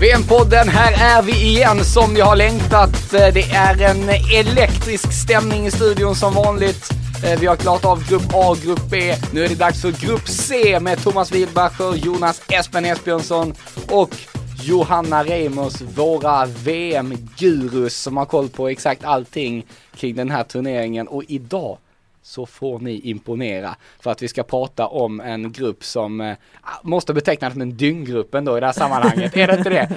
VM-podden, här är vi igen som ni har längtat. Eh, det är en elektrisk stämning i studion som vanligt. Eh, vi har klarat av grupp A, och grupp B. Nu är det dags för grupp C med Thomas Wilbacher, Jonas Espen Esbjörnsson och Johanna Reimers, våra VM-gurus som har koll på exakt allting kring den här turneringen. Och idag så får ni imponera för att vi ska prata om en grupp som eh, måste betecknas som en dynggrupp ändå i det här sammanhanget. är det inte det?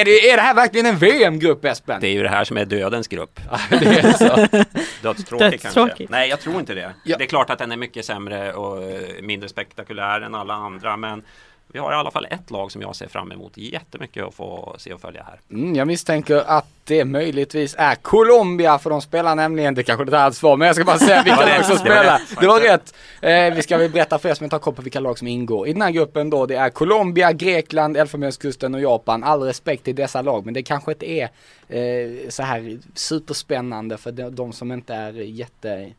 Är det, är det här verkligen en VM-grupp Espen? Det är ju det här som är dödens grupp. det är så. Dödstråkig kanske. Nej, jag tror inte det. Ja. Det är klart att den är mycket sämre och eh, mindre spektakulär än alla andra, men vi har i alla fall ett lag som jag ser fram emot jättemycket att få se och följa här. Mm, jag misstänker att det möjligtvis är Colombia för de spelar nämligen, det kanske inte är alls svar, men jag ska bara säga vilka var lag som det var spelar. Det var rätt. Eh, vi ska väl berätta för er som inte har koll på vilka lag som ingår. I den här gruppen då, det är Colombia, Grekland, Elfenbenskusten och Japan. All respekt till dessa lag, men det kanske inte är eh, så här superspännande för de, de som inte är jätte eh,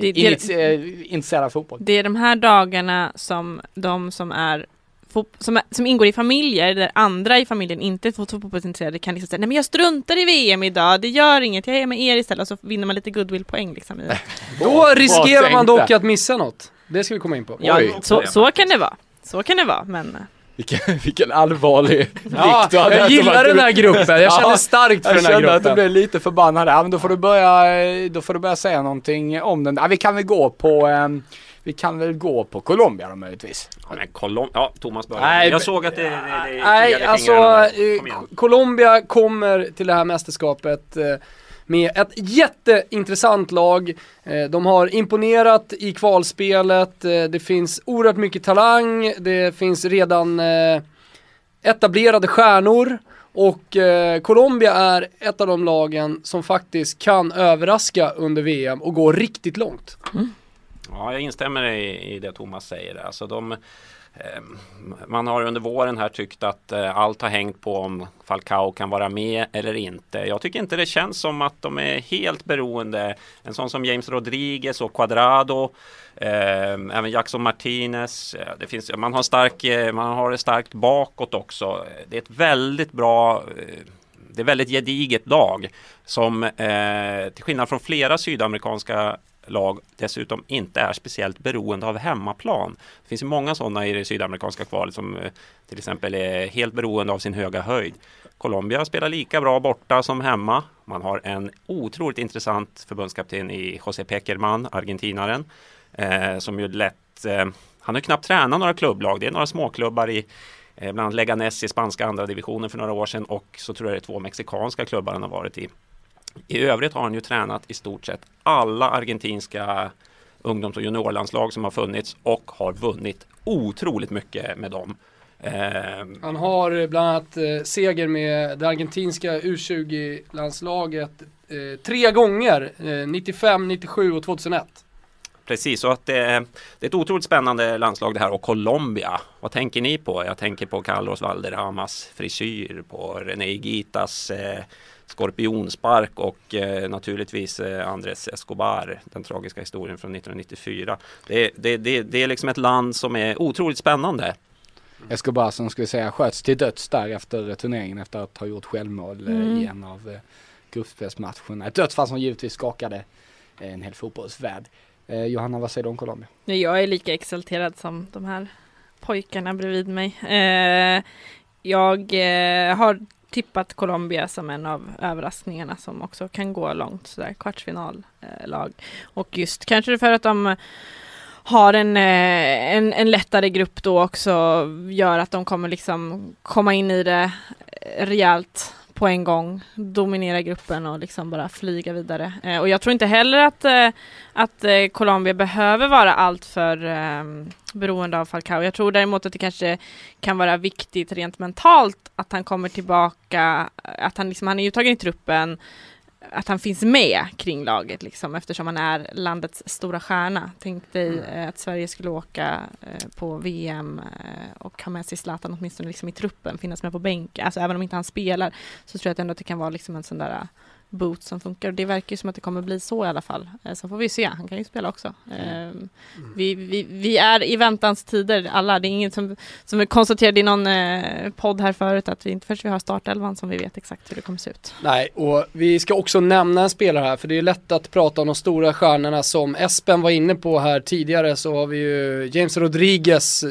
Det- det- eh, intresserade av fotboll. Det är de här dagarna som de som är fo- som, som ingår i familjer där andra i familjen inte är fot- fotbollsintresserade kan liksom säga nej men jag struntar i VM idag, det gör inget, jag är med er istället och så vinner man lite goodwillpoäng liksom. I. Då riskerar man dock att missa något. Det ska vi komma in på. Ja, Oj. så, så kan det vara. Så kan det vara, men Vilken, vilken allvarlig Ja, blick du hade. jag gillar den här gruppen. Jag känner Ja, starkt för Jag den här kände att du gruppen. blev lite förbannad där. Ja, men då får du börja, då får du börja säga någonting om den. Ja, vi kan väl gå på, ehm, vi kan väl gå på Colombia då möjligtvis. Ja, men Colom- ja Thomas börjar. Nej, jag såg att det, det, det Nej, alltså eh, Kom Colombia kommer till det här mästerskapet eh, med ett jätteintressant lag. Eh, De har imponerat i kvalspelet, det finns oerhört mycket talang, det finns redan etablerade stjärnor och Colombia är ett av de lagen som faktiskt kan överraska under VM och gå riktigt långt. Ja, jag instämmer i, i det Thomas säger. Alltså de, eh, man har under våren här tyckt att eh, allt har hängt på om Falcao kan vara med eller inte. Jag tycker inte det känns som att de är helt beroende. En sån som James Rodriguez och Cuadrado. Eh, även Jackson Martinez. Eh, det finns, man, har stark, eh, man har det starkt bakåt också. Det är ett väldigt bra eh, det är väldigt gediget lag som eh, till skillnad från flera sydamerikanska lag dessutom inte är speciellt beroende av hemmaplan. Det finns ju många sådana i det sydamerikanska kvalet som eh, till exempel är helt beroende av sin höga höjd. Colombia spelar lika bra borta som hemma. Man har en otroligt intressant förbundskapten i José Pekerman, argentinaren, eh, som ju lätt eh, han har knappt tränat några klubblag. Det är några småklubbar i eh, bland annat Leganes i spanska andra divisionen för några år sedan och så tror jag det är två mexikanska klubbar han har varit i. I övrigt har han ju tränat i stort sett alla argentinska ungdoms och juniorlandslag som har funnits och har vunnit otroligt mycket med dem. Eh, Han har bland annat eh, seger med det argentinska U20-landslaget eh, tre gånger, eh, 95, 97 och 2001. Precis, så att det, är ett otroligt spännande landslag det här och Colombia. Vad tänker ni på? Jag tänker på Carlos Valderramas frisyr, på René Gitas eh, skorpionspark och eh, naturligtvis eh, Andres Escobar, den tragiska historien från 1994. Det, det, det, det är liksom ett land som är otroligt spännande. Escobar som skulle säga sköts till döds där efter turneringen efter att ha gjort självmål eh, Mm. i en av eh, gruppspelsmatcherna. Ett dödsfall som givetvis skakade eh, en hel fotbollsvärld. Eh, Johanna, vad säger du om Colombia? Nej, jag är lika exalterad som de här pojkarna bredvid mig. Eh, jag eh, har tippat Colombia som en av överraskningarna som också kan gå långt, sådär kvartsfinallag. Eh, Och just kanske för att de eh, har en, eh, en, en lättare grupp då också gör att de kommer liksom komma in i det rejält på en gång, dominera gruppen och liksom bara flyga vidare. Eh, och jag tror inte heller att, eh, att eh, Colombia behöver vara alltför eh, beroende av Falcao. Jag tror däremot att det kanske kan vara viktigt rent mentalt att han kommer tillbaka, att han liksom, han är uttagen i truppen att han finns med kring laget liksom eftersom han är landets stora stjärna. Tänk dig Mm. eh, att Sverige skulle åka eh, på VM eh, och ha med sig Zlatan åtminstone liksom i truppen, finnas med på bänken. Alltså även om inte han spelar så tror jag att ändå att det kan vara liksom en sån där eh, boot som funkar. Och det verkar ju som att det kommer bli så i alla fall. Eh, Sen får vi se, han kan ju spela också. Eh, vi, vi, vi är i väntans tider alla. Det är inget som, som vi konstaterade i någon eh, podd här förut att vi inte först vi har startelvan som vi vet exakt hur det kommer se ut. Nej, och vi ska också nämna en spelare här för det är lätt att prata om de stora stjärnorna som Espen var inne på här tidigare så har vi ju James Rodriguez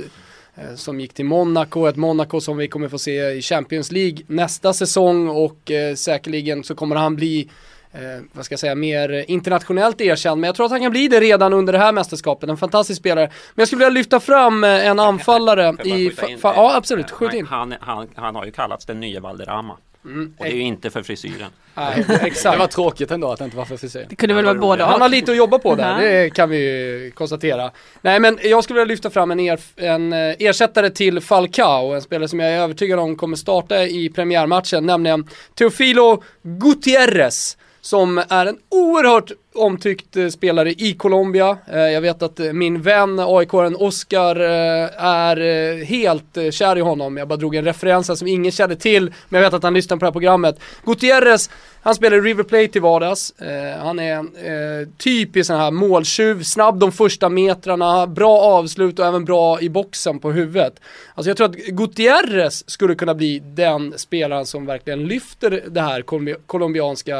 som gick till Monaco, ett Monaco som vi kommer få se i Champions League nästa säsong och eh, säkerligen så kommer han bli eh, vad ska jag säga, mer internationellt erkänd. Men jag tror att han kan bli det redan under det här mästerskapet. En fantastisk spelare. Men jag skulle vilja lyfta fram eh, en anfallare i... ja, absolut. Eh, Skjut han- in. Han, han, han har ju kallats den nya Valderrama. Mm, Och det är ju inte för frisyren. nej, Det exakt. var tråkigt ändå att det inte var för frisyr. Det kunde väl vara både Han har lite att jobba på där, det kan vi ju konstatera. Nej men jag skulle vilja lyfta fram en, er, en eh, ersättare till Falcao, en spelare som jag är övertygad om kommer starta i premiärmatchen, nämligen Teofilo Gutierrez. Som är en oerhört omtyckt eh, spelare i Colombia. Eh, jag vet att eh, min vän AIK-aren Oscar är helt kär i honom. Jag bara drog en referens här som ingen kände till, men jag vet att han lyssnar på det här programmet. Gutierrez, han spelar i River Plate till vardags. Han är en typisk sån här måltjuv, snabb de första metrarna, bra avslut och även bra i boxen på huvudet. Alltså jag tror att Gutierrez skulle kunna bli den spelaren som verkligen lyfter det här colombianska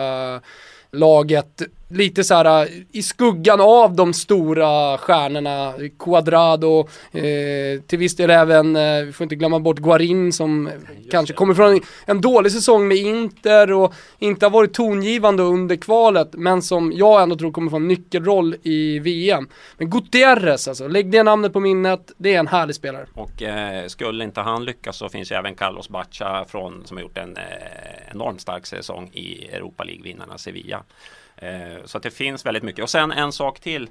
laget lite så här i skuggan av de stora stjärnorna, Cuadrado, eh, till viss del även, eh, vi får inte glömma bort Guarin som kanske det. kommer från en dålig säsong med Inter och inte har varit tongivande under kvalet, men som jag ändå tror kommer få en nyckelroll i VM. Men Gutierrez alltså, lägg det namnet på minnet, det är en härlig spelare. Och eh, skulle inte han lyckas så finns ju även Carlos Bacca från, som har gjort en eh, enormt stark säsong i Europa League-vinnarna Sevilla. Eh, så att det finns väldigt mycket. Och sen en sak till.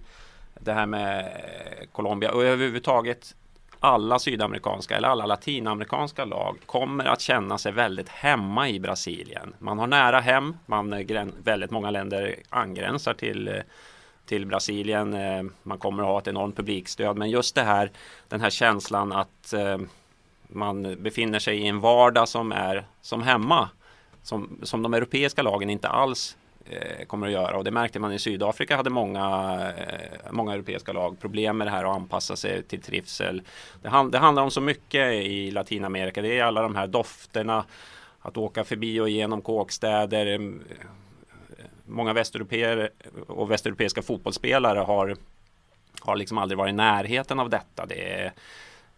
Det här med eh, Colombia och överhuvudtaget alla sydamerikanska eller alla latinamerikanska lag kommer att känna sig väldigt hemma i Brasilien. Man har nära hem, man, eh, grän- väldigt många länder angränsar till till Brasilien. Man kommer att ha ett enormt publikstöd. Men just det här, den här känslan att man befinner sig i en vardag som är som hemma. Som, som de europeiska lagen inte alls Eh, kommer att göra. Och det märkte man i Sydafrika hade många, eh, många europeiska lag problem med det här att anpassa sig till trivsel. Det, hand, det handlar om så mycket i Latinamerika. Det är alla de här dofterna. Att åka förbi och igenom kåkstäder. Eh, många västeuropeer och västeuropeiska fotbollsspelare har, har liksom aldrig varit i närheten av detta. Det är,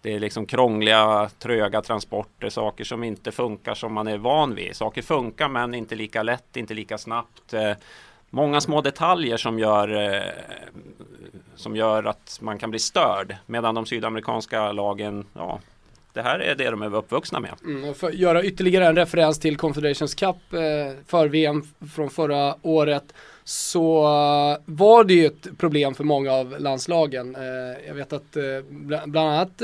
det är liksom krångliga, tröga transporter, saker som inte funkar som man är van vid. Saker funkar men inte lika lätt, inte lika snabbt. Eh, många små detaljer som gör, eh, som gör att man kan bli störd. Medan de sydamerikanska lagen, ja, det här är det de är uppvuxna med. Mm, och för att göra ytterligare en referens till Confederations Cup eh, för VM från förra året så eh, var det ju ett problem för många av landslagen. Eh, jag vet att eh, bland annat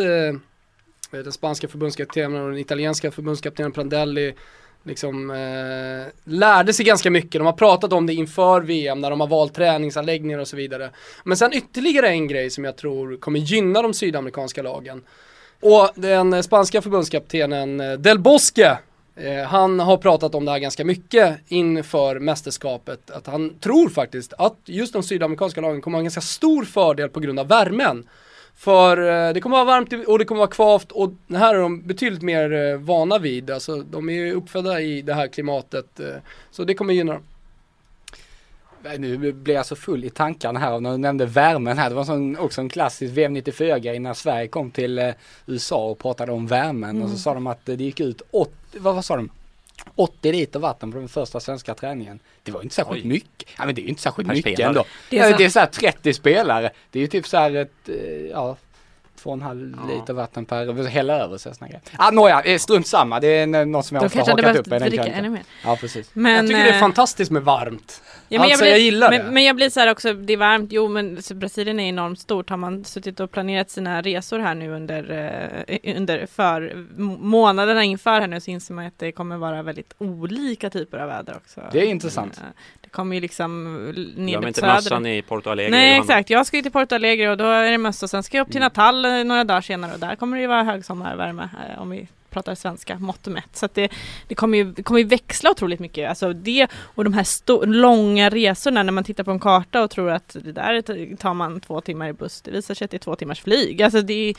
den spanska förbundskaptenen och den italienska förbundskaptenen Prandelli liksom eh, lärde sig ganska mycket. De har pratat om det inför VM när de har valt träningsanläggningar och så vidare. Men sen ytterligare en grej som jag tror kommer gynna de sydamerikanska lagen. Och den spanska förbundskaptenen Del Bosque Eh, han har pratat om det här ganska mycket inför mästerskapet. Att han tror faktiskt att just de sydamerikanska lagen kommer ha en ganska stor fördel på grund av värmen. För eh, det kommer vara varmt och det kommer vara kvavt och det här är de betydligt mer eh, vana vid. Alltså de är ju uppfödda i det här klimatet. Så det kommer gynna dem. Nu blir jag så full i tankarna här och när du nämnde värmen här. Det var sån, också en klassisk VM 94 grej när Sverige kom till eh, USA och pratade om värmen och så sa de att eh, det gick ut 80, vad, vad sa de? 80 liter vatten på den första svenska träningen. Det var inte särskilt Oj. mycket. Ja men det är ju inte särskilt mycket spelare. ändå. Det är är, så- det är så här 30 spelare. Det är ju typ så här ett, eh, ja två och en halv Ja. liter vatten per, hälla över sig såna grejer. Ah, nåja, eh, strunt samma. Det är något som jag ofta hade hakat upp i den. Ja, precis. Men, jag tycker det är eh, fantastiskt med varmt. Ja, men Alltså, jag, jag blir, gillar men, det. Men jag blir så här också, det är varmt, jo men Brasilien är enormt stort. Har man suttit och planerat sina resor här nu under, eh, under för månaderna inför här nu så inser man att det kommer vara väldigt olika typer av väder också. Det är intressant. Eh, Det kommer ju liksom Glöm ner inte söder. mössan i Porto Alegre. Nej Johanna. exakt, jag ska ju till Porto Alegre och då är det mössa. Sen ska jag upp till Mm. Natal eh, några dagar senare och där kommer det ju vara högsommarvärme eh, om vi pratar svenska mått mätt. Så det, det, kommer ju, det kommer ju växla otroligt mycket. Alltså det och de här sto- långa resorna när man tittar på en karta och tror att det där tar man två timmar i buss. Det visar sig att det är två timmars flyg. Alltså det,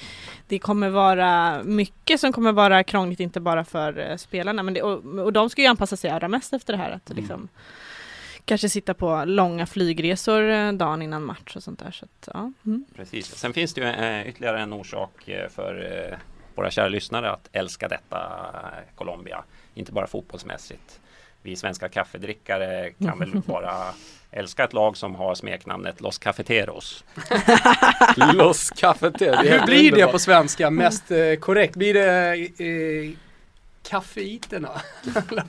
det kommer vara mycket som kommer vara krångligt, inte bara för eh, spelarna. Men det, och, och de ska ju anpassa sig allra mest efter det här. Att Mm. Kanske sitta på långa flygresor eh, dagen innan match och sånt där. Så att, ja. mm. Precis. Sen finns det ju eh, ytterligare en orsak eh, för våra kära lyssnare att älska detta Colombia. Inte bara fotbollsmässigt. Vi svenska kaffedrickare kan väl bara älska ett lag som har smeknamnet Los Cafeteros. Los Cafeteria. Hur blir det på svenska mest korrekt? Blir det eh, kaffeiterna?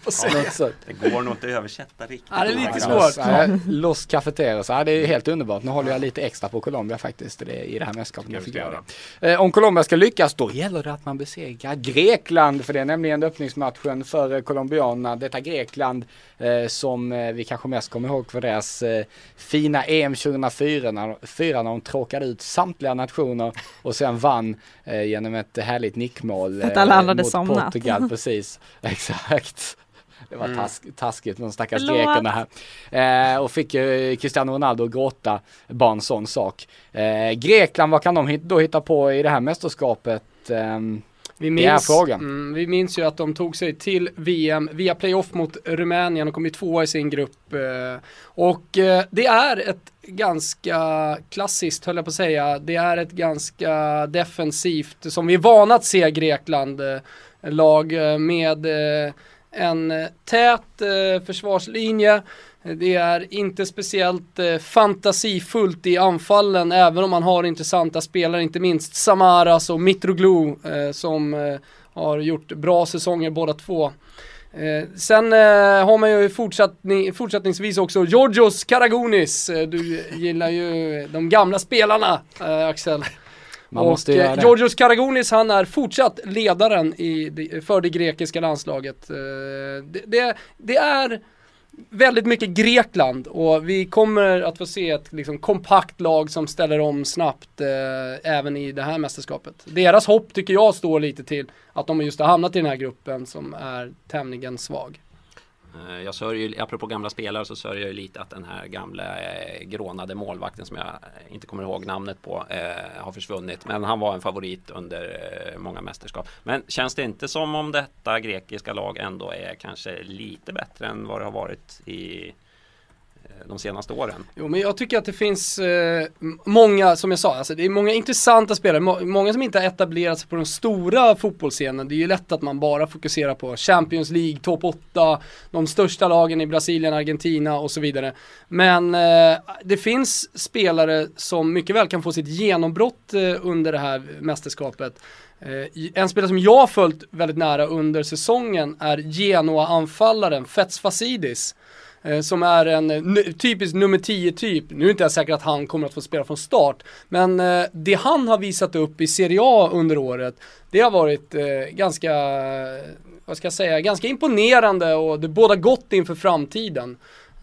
sånt. Det går nog inte att översätta riktigt. Ja, det är lite svårt. Ja, Los Cafeteros, ja, det är helt underbart. Nu håller jag lite extra på Colombia faktiskt det är i det här mästerskapet. Eh, Om Colombia ska lyckas då gäller det att man besegrar Grekland för det är nämligen öppningsmatchen för colombianerna. Detta Grekland eh, som eh, vi kanske mest kommer ihåg för deras eh, fina EM 2004 när, fyra när de tråkade ut samtliga nationer och sen vann eh, genom ett härligt nickmål att alla andra hade mot somnat. Portugal. Precis, exakt. Det var Mm. task, taskigt, de stackars grekerna här. Eh, och fick ju Cristiano Ronaldo gråta bara en sån sak. Eh, Grekland, vad kan de då hitta på i det här mästerskapet? Ehm, Vi frågan. Mm, vi minns ju att de tog sig till VM via playoff mot Rumänien och kom ju tvåa i sin grupp. eh, Och eh, det är ett ganska klassiskt, höll jag på att säga, det är ett ganska defensivt, som vi är vana att se Grekland, eh, lag eh, med eh, en tät eh, försvarslinje. Det är inte speciellt fantasifullt i anfallen även om man har intressanta spelare, inte minst Samaras och Mitroglou som har gjort bra säsonger båda två. Eh, sen eh, har man ju fortsättning, fortsättningsvis också Georgios Karagounis. Eh, du gillar ju de gamla spelarna eh, Axel man och måste göra eh, det. Georgios Karagounis han är fortsatt ledaren i, för det grekiska landslaget. Eh, Det, det, det är väldigt mycket Grekland och vi kommer att få se ett liksom, kompakt lag som ställer om snabbt eh, även i det här mästerskapet. Deras hopp tycker jag står lite till att de just har hamnat i den här gruppen som är tämligen svag. Eh, jag sörjer, ju- apropå gamla spelare så sörjer jag ju lite att den här gamla eh, grånade målvakten som jag eh, inte kommer ihåg namnet på eh, har försvunnit. Men han var en favorit under eh, många mästerskap. Men känns det inte som om detta grekiska lag ändå är kanske lite bättre än vad det har varit i de senaste åren? Jo men jag tycker att det finns eh, många, som jag sa, alltså det är många intressanta spelare, må- många som inte har etablerat sig på den stora fotbollsscenen. Det är ju lätt att man bara fokuserar på Champions League, topp 8, de största lagen i Brasilien, Argentina och så vidare. Men eh, det finns spelare som mycket väl kan få sitt genombrott eh, under det här mästerskapet. Eh, en spelare som jag har följt väldigt nära under säsongen är Genoa-anfallaren Fets Fasidis. Eh, som är en eh, typisk nummer 10 typ. Nu är inte jag säker att han kommer att få spela från start. Men eh, det han har visat upp i Serie A under året, det har varit ganska, vad ska jag säga, ganska imponerande och det båda gott inför framtiden.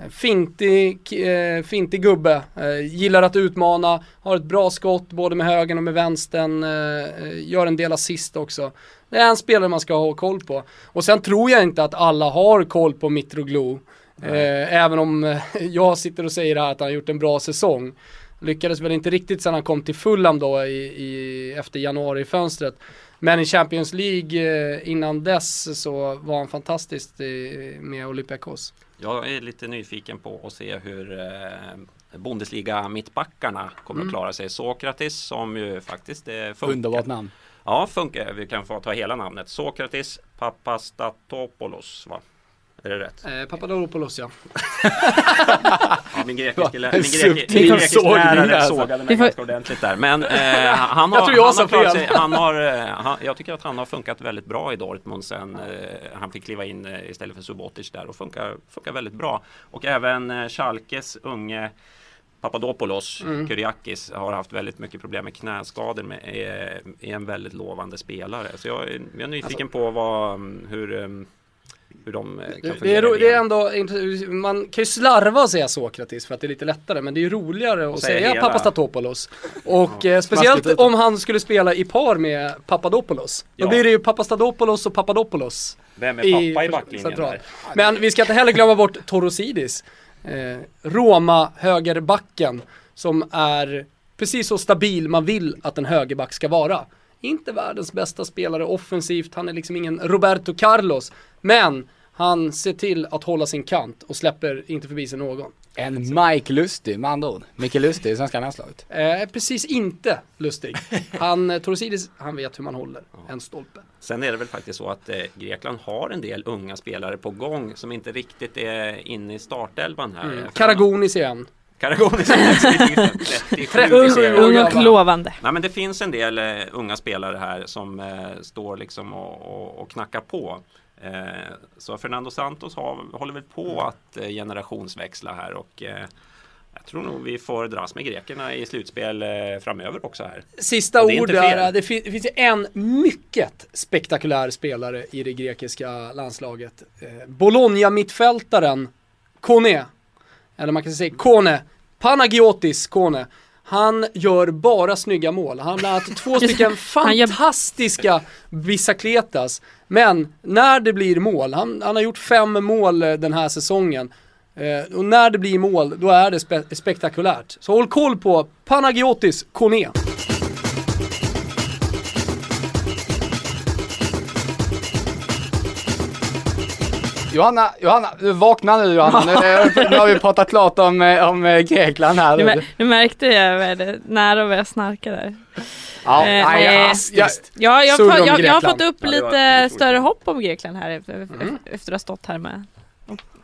Fintig, eh, fintig gubbe, eh, gillar att utmana, har ett bra skott både med högern och med vänstern, eh, gör en del assist också. Det är en spelare man ska ha koll på. Och sen tror jag inte att alla har koll på Mitroglou. Eh, även om eh, jag sitter och säger här att han har gjort en bra säsong. Lyckades väl inte riktigt sedan han kom till Fulham då i, i, efter januari-fönstret. Men i Champions League eh, innan dess så var han fantastisk i, med Olympiakos. Jag är lite nyfiken på att se hur eh, Bundesliga mittbackarna kommer Mm. att klara sig. Sokratis som ju faktiskt eh, funkar. Underbart namn. Ja, funkar. Vi kan få ta hela namnet. Sokratis Papastatopoulos. Va? Är det rätt? Eh, Papadopoulos ja. Ja, min grekiska, lä- En min greki, subtil min grekisk sågning lärare alltså. sågade mig ganska ordentligt där. Men eh, han har, Jag tror jag han sa har klarat fel. sig, han har, eh, han, Jag tycker att han har funkat väldigt bra i Dortmund sen eh, han fick kliva in eh, istället för Subotic där och funkar, funkar väldigt bra. Och även eh, Schalkes unge Papadopoulos, Mm. Kyriakis, har haft väldigt mycket problem med knäskador med, är, är en väldigt lovande spelare. Så jag är, jag är nyfiken på vad, mm, hur, um, hur de eh, kan Det, är, i det är ändå, man kan ju slarva och säga Sokratis för att det är lite lättare men det är ju roligare att säga hela. Papastatopoulos. Och eh, smaskigt speciellt om han skulle spela i par med Papadopoulos. Då Ja. blir det ju Papastatopoulos och Papadopoulos. Vem är pappa i backlinjen central. där? Men vi ska inte heller glömma bort Torosidis. Eh, Roma högerbacken som är precis så stabil man vill att en högerback ska vara. Inte världens bästa spelare offensivt, han är liksom ingen Roberto Carlos. Men han ser till att hålla sin kant och släpper inte förbi sig någon. En Mike Lustig med andra ord. Micke Lustig i svenska landslaget. Eh, precis inte lustig. Han, eh, Torosidis, han vet hur man håller en stolpe. Sen är det väl faktiskt så att eh, Grekland har en del unga spelare på gång som inte riktigt är inne i startelvan här. Mm. Karagonis är 37 Ser. ung- och lovande. Nej men det finns en del eh, unga spelare här som eh, står liksom och, och, och knackar på. Eh, så Fernando Santos har, håller väl på att generationsväxla här och jag tror nog vi får dras med grekerna i slutspel framöver också här. Sista ord där. Det, fin- det finns en mycket spektakulär spelare i det grekiska landslaget. Bologna-mittfältaren Kone. Eller man kan säga Kone. Panagiotis Kone. Han gör bara snygga mål. Han har bland annat två stycken fantastiska bicicletas. Men när det blir mål, han, han har gjort fem mål eh, den här säsongen. Eh, och när det blir mål, då är det spe spektakulärt. Så håll koll på Panagiotis Kone. Johanna, Johanna, du vakna nu Johanna. Nu, nu har vi pratat klart om, eh, om eh, Grekland här. Nu, mär- nu märkte jag nära och började snarka där. Ja, Eh, nej, eh, jag, jag, Ja, jag, jag, jag har fått upp lite större hopp om Grekland här efter, Mm. efter att ha stått här med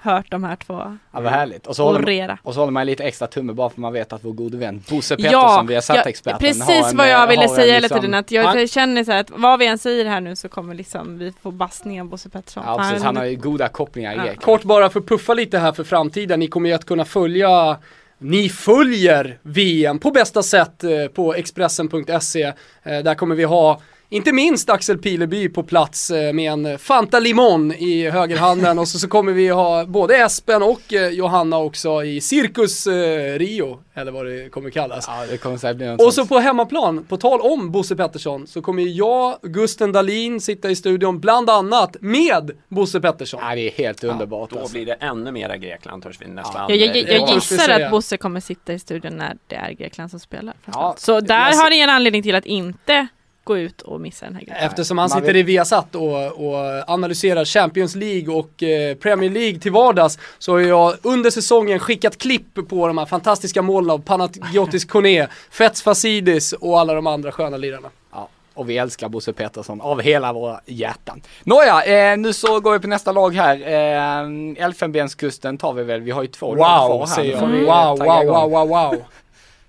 hört de här två ja, vad härligt. Och så, håller, orera. och så håller man lite extra tumme bara för man vet att vår gode vän Bosse Pettersson, Ja, vi har satt experten precis en, vad eh, jag ville har en säga hela liksom- tiden att jag Han- känner så här att vad vi än säger här nu så kommer liksom vi få bassning av Bosse Pettersson. Ja, precis. Han har ju goda kopplingar i Ja. Grekland. Kort bara för att puffa lite här för framtiden. Ni kommer ju att kunna följa ni följer VM på bästa sätt eh, på Expressen.se. Eh, Där kommer vi ha inte minst Axel Pileby på plats eh, med en Fanta Limon i högerhanden och så, så kommer vi ha både Espen och eh, Johanna också i Cirkus eh, Rio, eller vad det kommer kallas. Ja, det kommer säkert bli något Och så på hemmaplan, på tal om Bosse Pettersson, så kommer jag, Gusten Dahlin, sitta i studion bland annat med Bosse Pettersson. Ja, det är helt underbart Då alltså. blir det ännu mera Grekland törs vi nästan. Jag, jag, jag, Ja, jag gissar att Bosse kommer sitta i studion när det är Grekland som spelar. Ja, så där har ni en anledning till att inte gå ut och missa den här grejen. Eftersom han sitter i Viasat och, och analyserar Champions League och eh, Premier League till vardags så har jag under säsongen skickat klipp på de här fantastiska målen av Panagiotis Kone, Fets Fasidis och alla de andra sköna lirarna. Ja, och vi älskar Bosse Pettersson av hela våra hjärtan. Nåja, eh, nu så går vi på nästa lag här. Eh, Elfenbenskusten tar vi väl, vi har ju två lag kvar Wow, här. säger Nu jag. vi Wow, wow, wow, wow, wow.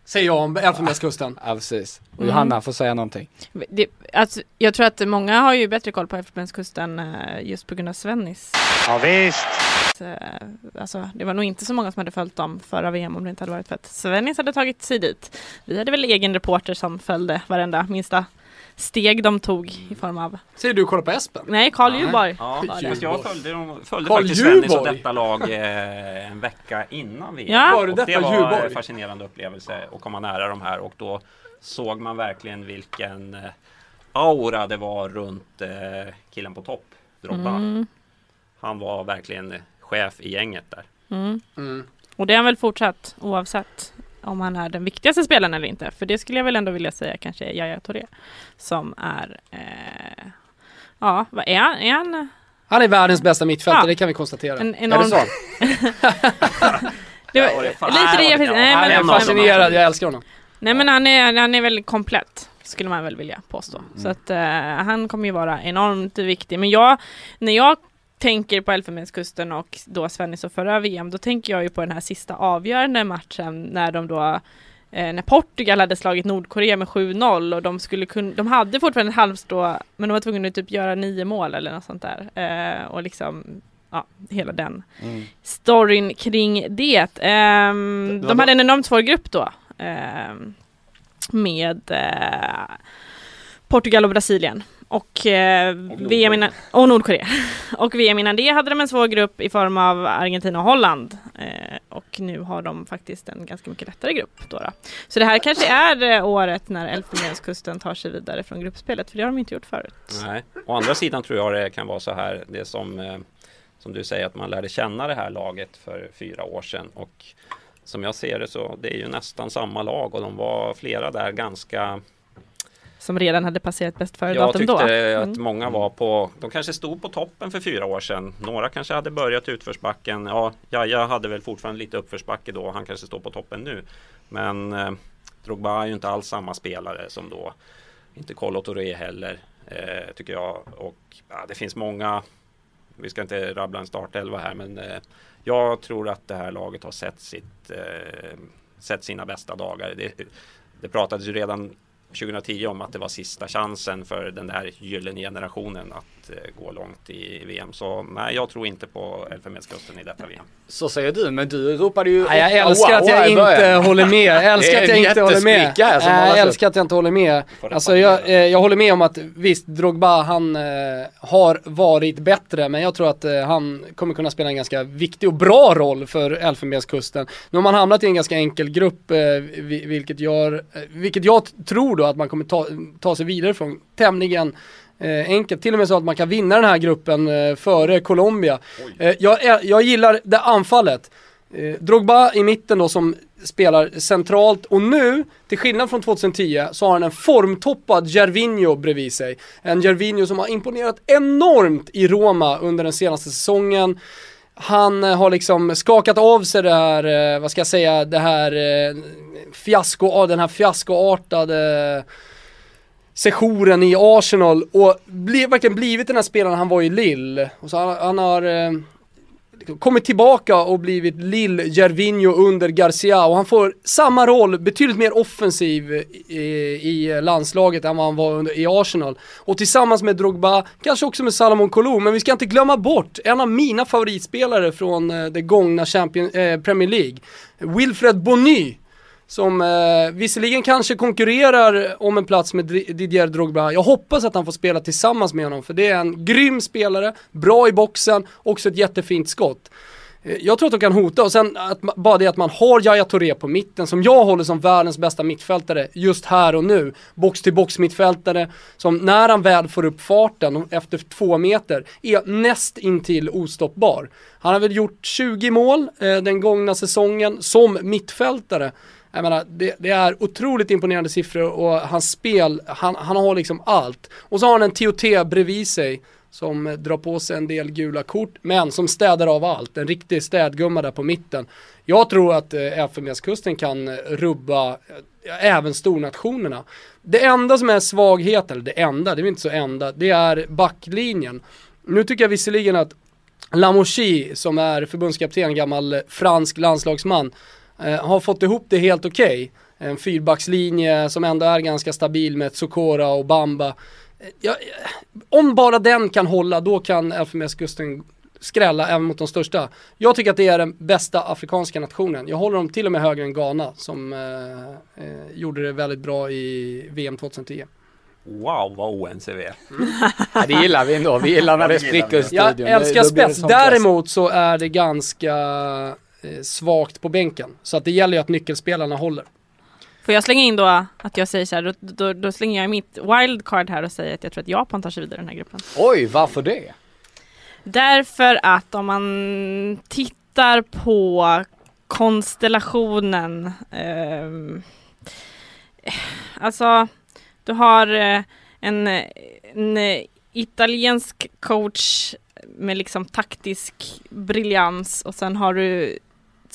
Säger jag om Elfenbenskusten. Ja, precis. Och Mm. Johanna får säga någonting. Det, alltså, jag tror att många har ju bättre koll på Elfenbenskusten eh, just på grund av Svennis. Ja, visst. Eh, Alltså, det var nog inte så många som hade följt dem förra VM om det inte hade varit för att Svennis hade tagit sig dit. Vi hade väl egen reporter som följde varenda minsta steg de tog i form av, Säger du kolla på Espen? nej Karl Nej. Djurborg. Ja, var det. fast jag följde, dem- följde Carl faktiskt Svennis och detta lag eh, en vecka innan VM. Ja. Före och detta det var Djurborg. en fascinerande upplevelse att komma nära de här och då såg man verkligen vilken eh, aura det var runt eh, killen på topp, Drogba. Mm, Han var verkligen chef i gänget där. mm. Mm. Och det är han väl fortsatt oavsett om han är den viktigaste spelaren eller inte. För det skulle jag väl ändå vilja säga kanske är Yahya Touré. Som är, eh, ja, vad är han? Är han Han är världens bästa mittfältare, Ja. det kan vi konstatera. en Är det enorm... så? Det var, Ja, det är fan- lite det jag nej, är fascinerad, jag älskar honom. nej men han är, han är väldigt komplett. Skulle man väl vilja påstå. Mm. Så att eh, han kommer ju vara enormt viktig. Men jag, när jag tänker på Elfenbenskusten och då Svennis och förra VM, då tänker jag ju på den här sista avgörande matchen när de då eh, när Portugal hade slagit Nordkorea med 7-0 och de skulle kunna, de hade fortfarande ett halmstrå men de var tvungna att typ göra nio mål eller något sånt där. Eh, och liksom, ja, hela den Mm. storyn kring det. Var de då- hade en enormt svår grupp då. ehm, med eh, Portugal och Brasilien. Och, eh, Nordkorea. VM innan, och Nordkorea. och VM innan det hade de en svår grupp i form av Argentina och Holland. Eh, och nu har de faktiskt en ganska mycket lättare grupp. Då, då. Så det här kanske är eh, året när Elfenbenskusten tar sig vidare från gruppspelet, för det har de inte gjort förut. Nej. Å andra sidan tror jag det kan vara så här, det som, eh, som du säger att man lärde känna det här laget för fyra år sedan och som jag ser det så det är ju nästan samma lag och de var flera där ganska Som redan hade passerat bäst före Jag datum tyckte då. att Mm. många var på, de kanske stod på toppen för fyra år sedan. Några kanske hade börjat utförsbacken. Ja, Jaja hade väl fortfarande lite uppförsbacke då. Han kanske står på toppen nu. Men eh, Drogba är ju inte alls samma spelare som då. Inte Kolo Touré heller, eh, tycker jag. Och ja, det finns många, vi ska inte rabbla en startelva här, men eh, jag tror att det här laget har sett, sitt, eh, sett sina bästa dagar. Det, det pratades ju redan 2010 om att det var sista chansen för den där gyllene generationen att eh, gå långt i VM. Så nej, jag tror inte på Elfenbenskusten i detta VM. Så säger du, men du ropade ju Nej, jag wow, älskar att jag inte håller med. Jag älskar att jag inte håller med. målas jag älskar att jag inte håller med. Alltså reparera. jag, eh, jag håller med om att visst, Drogba han eh, har varit bättre, men jag tror att eh, han kommer kunna spela en ganska viktig och bra roll för Elfenbenskusten. Nu har man hamnat i en ganska enkel grupp, eh, vi- vilket, gör, eh, vilket jag tror då att man kommer ta, ta sig vidare från tämligen Eh, enkelt, till och med så att man kan vinna den här gruppen eh, före Colombia. Eh, jag, jag gillar det anfallet. Eh, Drogba i mitten då som spelar centralt och nu, till skillnad från 2010, så har han en formtoppad Gervinho bredvid sig. En Gervinho som har imponerat enormt i Roma under den senaste säsongen. Han eh, har liksom skakat av sig det här, eh, vad ska jag säga, det här fiasko, den här fiaskoartade sessionen i Arsenal och bli, verkligen blivit den här spelaren. Han var i Lille. Och så han, han har eh, liksom kommit tillbaka och blivit Lille Gervinho under Garcia. Och han får samma roll, betydligt mer offensiv i, i landslaget än vad han var under, i Arsenal. Och tillsammans med Drogba, kanske också med Salomon Kalou, men vi ska inte glömma bort en av mina favoritspelare från eh, det gångna Champions, eh, Premier League, Wilfred Bonny som eh, visserligen kanske konkurrerar om en plats med Didier Drogba. Jag hoppas att han får spela tillsammans med honom för det är en grym spelare, bra i boxen, också ett jättefint skott. Eh, jag tror att de kan hota och sen att, bara det att man har Yahya Touré på mitten som jag håller som världens bästa mittfältare just här och nu. Box till box mittfältare som när han väl får upp farten efter två meter är näst intill ostoppbar. Han har väl gjort 20 mål eh, den gångna säsongen som mittfältare. Jag menar, det, det är otroligt imponerande siffror och hans spel, han, han har liksom allt. Och så har han en TOT bredvid sig som drar på sig en del gula kort, men som städar av allt. En riktig städgumma där på mitten. Jag tror att eh, Elfenbenskusten kan eh, rubba eh, även stornationerna. Det enda som är svaghet, eller det enda, det är väl inte så enda, det är backlinjen. Nu tycker jag visserligen att Lamouchi, som är förbundskapten, gammal eh, fransk landslagsman, har fått ihop det helt okej. En fyrbackslinje som ändå är ganska stabil med Sokora och Bamba. Eh, Ja, eh, om bara den kan hålla, då kan Elfenbenskusten skrälla även mot de största. Jag tycker att det är den bästa afrikanska nationen. Jag håller dem till och med högre än Ghana som eh, eh, gjorde det väldigt bra i VM 2010. Wow, vad oense vi är. Ja, det gillar vi ändå. Vi gillar när det spricker i studion. Jag älskar spets. Däremot så är det ganska eh, svagt på bänken. Så att det gäller ju att nyckelspelarna håller. Får jag slänga in då att jag säger så här, då, då, då slänger jag mitt wildcard här och säger att jag tror att Japan tar sig vidare i den här gruppen. Oj, varför det? Därför att om man tittar på konstellationen, ehm, alltså du har eh, en, en italiensk coach med liksom taktisk briljans och sen har du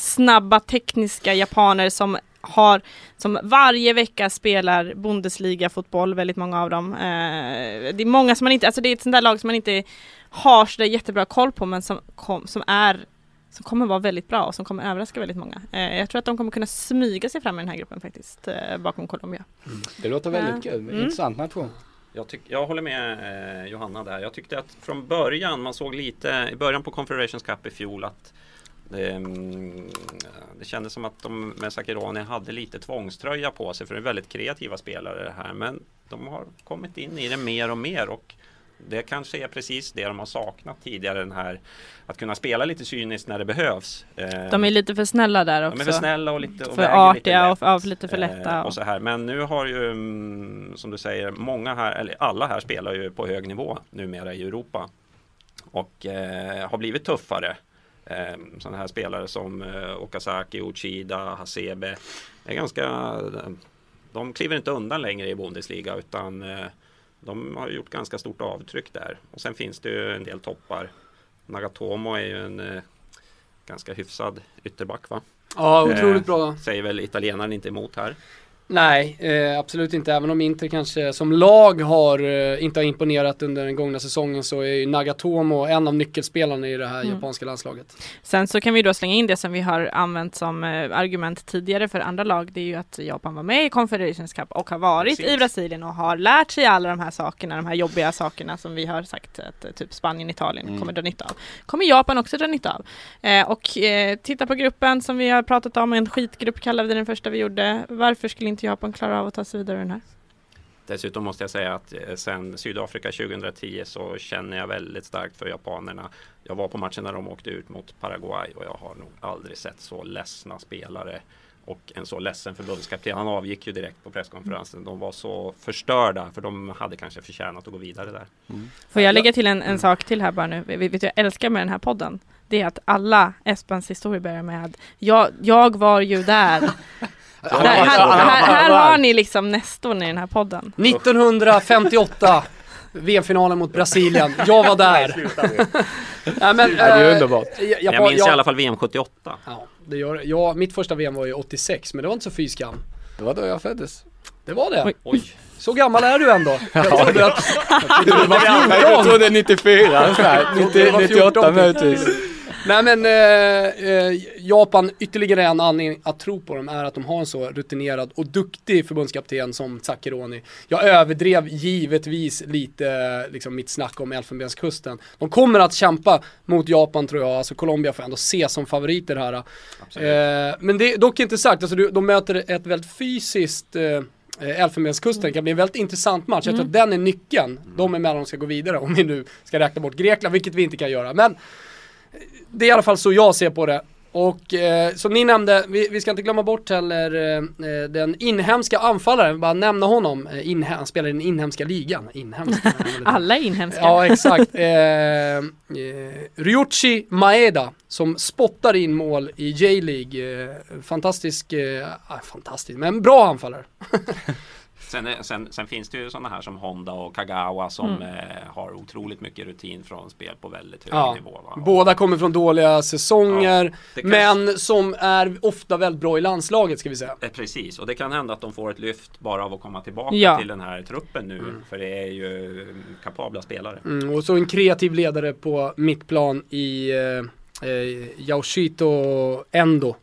snabba tekniska japaner som har, som varje vecka spelar Bundesliga-fotboll, väldigt många av dem. Eh, det är många som man inte, alltså det är ett sånt där lag som man inte har så jättebra koll på men som, kom, som är som kommer vara väldigt bra och som kommer överraska väldigt många. Eh, jag tror att de kommer kunna smyga sig fram i den här gruppen faktiskt, eh, bakom Colombia. Det låter väldigt kul, Mm. intressant nation. Jag, tyck, jag håller med eh, Johanna där. Jag tyckte att från början, man såg lite i början på Confederations Cup i fjol att det, mm, det kändes som att de med Sakirani hade lite tvångströja på sig för det är väldigt kreativa spelare det här. Men de har kommit in i det mer och mer och det kanske är precis det de har saknat tidigare den här att kunna spela lite cyniskt när det behövs. Eh, De är lite för snälla där också. de är för snälla och lite och för väger lite artiga lätt. och, och lite för lätta. Eh, och så här. Men nu har ju, mm, som du säger, många här, eller alla här spelar ju på hög nivå numera i Europa. Och eh, har blivit tuffare. Eh, sådana här spelare som eh, Okazaki, Uchida, Hasebe. Är ganska, de kliver inte undan längre i Bundesliga utan eh, de har gjort ganska stort avtryck där. Och sen finns det ju en del toppar. Nagatomo är ju en eh, ganska hyfsad ytterback va? Ja, otroligt bra. Säger väl italienaren inte emot här. Nej, eh, absolut inte. Även om Inter kanske som lag har, eh, inte har imponerat under den gångna säsongen så är ju Nagatomo en av nyckelspelarna i det här Mm. japanska landslaget. Sen så kan vi då slänga in det som vi har använt som eh, argument tidigare för andra lag. Det är ju att Japan var med i Confederations Cup och har varit Precis. i Brasilien och har lärt sig alla de här sakerna, de här jobbiga sakerna som vi har sagt att eh, typ Spanien, Italien Mm. kommer dra nytta av. Kommer Japan också dra nytta av. Eh, och eh, titta på gruppen som vi har pratat om, en skitgrupp kallade vi den första vi gjorde. Varför skulle inte Japan klara av att ta sig vidare den här? Dessutom måste jag säga att eh, sen Sydafrika 2010 så känner jag väldigt starkt för japanerna. Jag var på matchen när de åkte ut mot Paraguay och jag har nog aldrig sett så ledsna spelare och en så ledsen förbundskapten. Han avgick ju direkt på presskonferensen. De var så förstörda för de hade kanske förtjänat att gå vidare där. Får jag lägga till en, en sak till här bara nu? Vet vet jag älskar med den här podden? Det är att alla Espans historier börjar med jag, jag var ju där. där här, här, här har ni liksom nästorn i den här podden. 1958 VM-finalen mot Brasilien. Jag var där. Nej, men, det är eh, underbart. Jag, Jag minns i alla fall VM 78. Ja, det gör det. Ja, mitt första VM var ju 86, men det var inte så fy skam. Det var då jag föddes. Det var det. Oj. Oj, Så gammal är du ändå. Jag trodde att du var Jag 14. trodde 94, så här, Jag trodde det var 90, 98 14. möjligtvis. Nej men eh, eh, Japan, ytterligare en anledning att tro på dem är att de har en så rutinerad och duktig förbundskapten som Zakironi. Jag överdrev givetvis lite eh, liksom mitt snack om Elfenbenskusten. De kommer att kämpa mot Japan tror jag, alltså Colombia får ändå se som favoriter här. Eh, men det är dock inte sagt, alltså de möter ett väldigt fysiskt eh, eh, Elfenbenskusten, det kan bli en väldigt intressant match. Jag tror att den är nyckeln, de emellan ska gå vidare om vi nu ska räkna bort Grekland, vilket vi inte kan göra. Men det är i alla fall så jag ser på det. Och eh, som ni nämnde, vi, vi ska inte glömma bort heller eh, eh, den inhemska anfallaren, bara nämna honom. Eh, inhe- han spelar i den inhemska ligan. Inhemska. Alla inhemska. Ja exakt. Eh, eh, Ryuichi Maeda som spottar in mål i J-League. Fantastisk, ah, fantastisk, men bra anfallare. Sen, sen, sen finns det ju sådana här som Honda och Kagawa som Mm. eh, har otroligt mycket rutin från spel på väldigt hög Ja, nivå. Va? Båda kommer från dåliga säsonger, kanske- men som är ofta väldigt bra i landslaget ska vi säga. Eh, Precis, och det kan hända att de får ett lyft bara av att komma tillbaka Ja. till den här truppen nu. För det är ju mm, kapabla spelare. Mm, och så en kreativ ledare på mittplan i eh, eh, Yoshito Endo.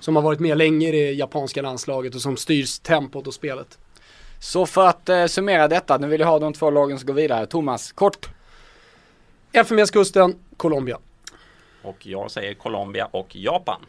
Som har varit med länge i det japanska landslaget och som styrs tempot och spelet. Så för att eh, summera detta, nu vill jag ha de två lagen som går vidare. Thomas, kort. Elfenbenskusten, Colombia. Och jag säger Colombia och Japan.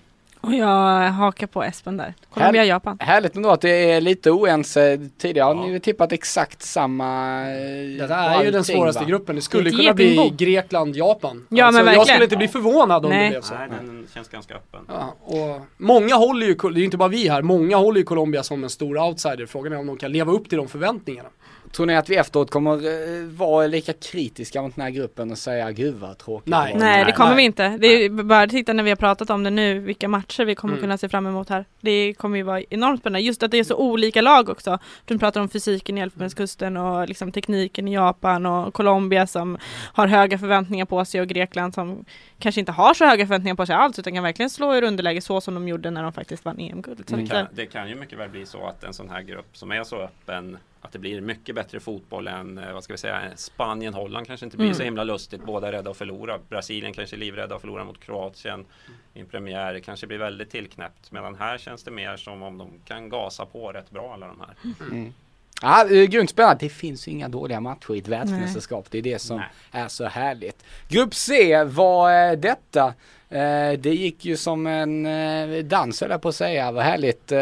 Och jag hakar på Espen där. Colombia, Japan. Härligt ändå att det är lite oense. Tidigare har Ja. ni ju tippat exakt samma. eh, Detta är ju den svåraste va? gruppen. Det skulle Det kunna bli. Grekland, Japan. Ja, men jag verkligen. skulle inte bli förvånad om Nej. det blev så. Nej, den känns ganska öppen. Ja, och många håller ju, det är inte bara vi här, många håller ju Colombia som en stor outsider. Frågan är om de kan leva upp till de förväntningarna. Tror ni att vi efteråt kommer eh, vara lika kritiska mot den här gruppen och säga gud vad tråkigt Nej. det var"? Nej, det kommer Nej. vi inte. Det är bara titta när vi har pratat om det nu, vilka matcher vi kommer Mm. kunna se fram emot här. Det kommer ju vara enormt spännande. Just att det är så olika lag också. Du pratar om fysiken i Elfenbenskusten och liksom tekniken i Japan och Colombia som har höga förväntningar på sig och Grekland som kanske inte har så höga förväntningar på sig alls utan kan verkligen slå ur underläge så som de gjorde när de faktiskt vann EM-guld. Mm. att, kan, eh, det kan ju mycket väl bli så att en sån här grupp som är så öppen att det blir mycket bättre fotboll än eh, vad ska vi säga Spanien, Holland kanske inte blir Mm. så himla lustigt. Båda är rädda att förlora. Brasilien kanske är livrädda att förlora mot Kroatien i en premiär. Det kanske blir väldigt tillknäppt. Medan här känns det mer som om de kan gasa på rätt bra alla de här. Mm. Ja, det är grymt spännande. Det finns ju inga dåliga matcher i ett världsmästerskap. Det är det som Nej. är så härligt. Grupp C, vad är detta? Eh, det gick ju som en eh, dans höll jag på att säga. Vad härligt. Eh,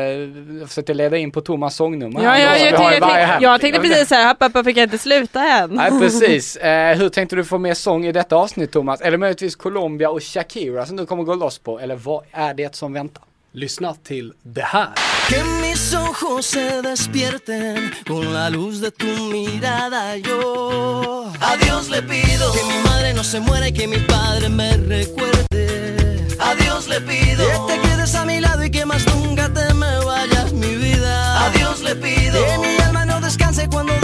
jag försökte leda in på Thomas sångnummer. Ja, ja, jag, jag, varje jag, jag tänkte precis säga, hopp, hopp, fick jag inte sluta än? Nej precis. Hur tänkte du få med sång i detta avsnitt Thomas? Eller möjligtvis Colombia och Shakira som du kommer gå loss på? Eller vad är det som väntar? Lyssna till det här. Que mis ojos se despierten con la luz de tu mirada. Yo a Dios le pido que mi madre no se muera y que mi padre me recuerde. A Dios le pido que te quedes a mi lado y que más nunca te me vayas, mi vida. A Dios le pido que mi alma no descanse cuando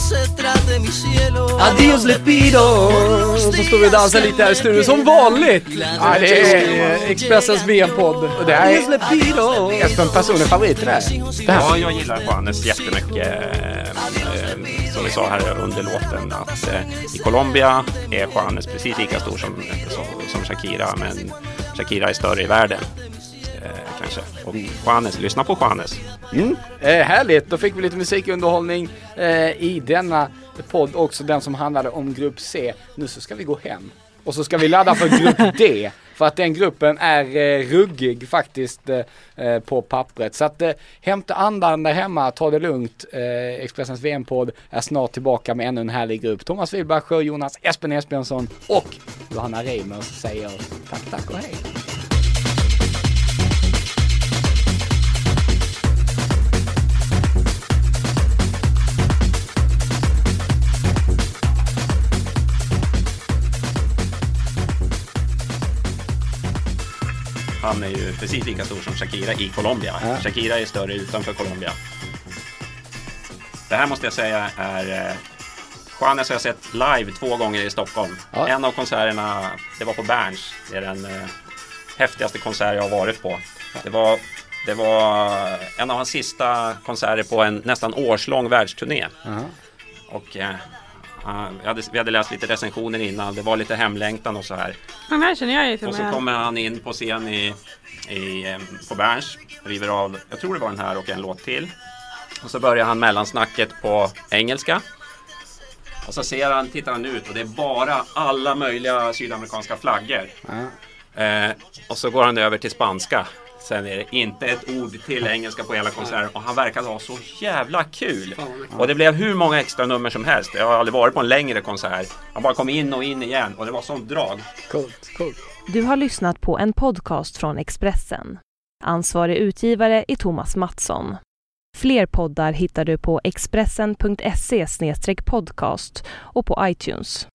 se trate mi cielo. Adios le pido! Så står vi och dansar lite här i studion som vanligt. Ja, det är- Eh, Expressens VM-podd. Och det här Adios är! Espen personlig favorit det här. Ja, jag gillar Juanes jättemycket. Eh, som vi sa här under låten att eh, i Colombia är Juanes precis lika stor som, som, som Shakira, men Shakira är större i världen. Eh, kanske. Och Juanes, lyssna på Juanes. Mm. Eh, härligt, då fick vi lite musikunderhållning eh, i denna podd också, den som handlade om grupp C. Nu så ska vi gå hem. Och så ska vi ladda för grupp D. För att den gruppen är eh, ruggig faktiskt eh, eh, på pappret. Så att eh, hämta andan där hemma, ta det lugnt. Eh, Expressens VM-podd är snart tillbaka med ännu en härlig grupp. Thomas Wilbacher, Jonas Espen Esbjörnsson och Johanna Reimers säger tack, tack och hej. Han är ju precis lika stor som Shakira i Colombia. Ja. Shakira är större utanför Colombia. Det här måste jag säga är eh, Juanes har jag sett live två gånger i Stockholm. Ja. En av konserterna, det var på Berns. Det är den eh, häftigaste konsert jag har varit på. Det var, det var en av hans sista konserter på en nästan årslång världsturné. Aha. Och eh, hade, vi hade läst lite recensioner innan. Det var lite hemlängtan och så här. Den här känner jag ju till Och så med. kommer han in på scen i, i, på Berns, river av, jag tror det var den här och en låt till. Och så börjar han mellansnacket på engelska. Och så ser han, tittar han ut och det är bara alla möjliga sydamerikanska flaggor. Ja. Eh, och så går han över till spanska. Sen är det inte ett ord till engelska på hela konserten och han verkar ha så jävla kul. Och det blev hur många extra nummer som helst. Jag har aldrig varit på en längre konsert. Han bara kom in och in igen och det var sånt drag. Coolt, coolt. Du har lyssnat på en podcast från Expressen. Ansvarig utgivare är Thomas Mattsson. Fler poddar hittar du på expressen.se podcast och på iTunes.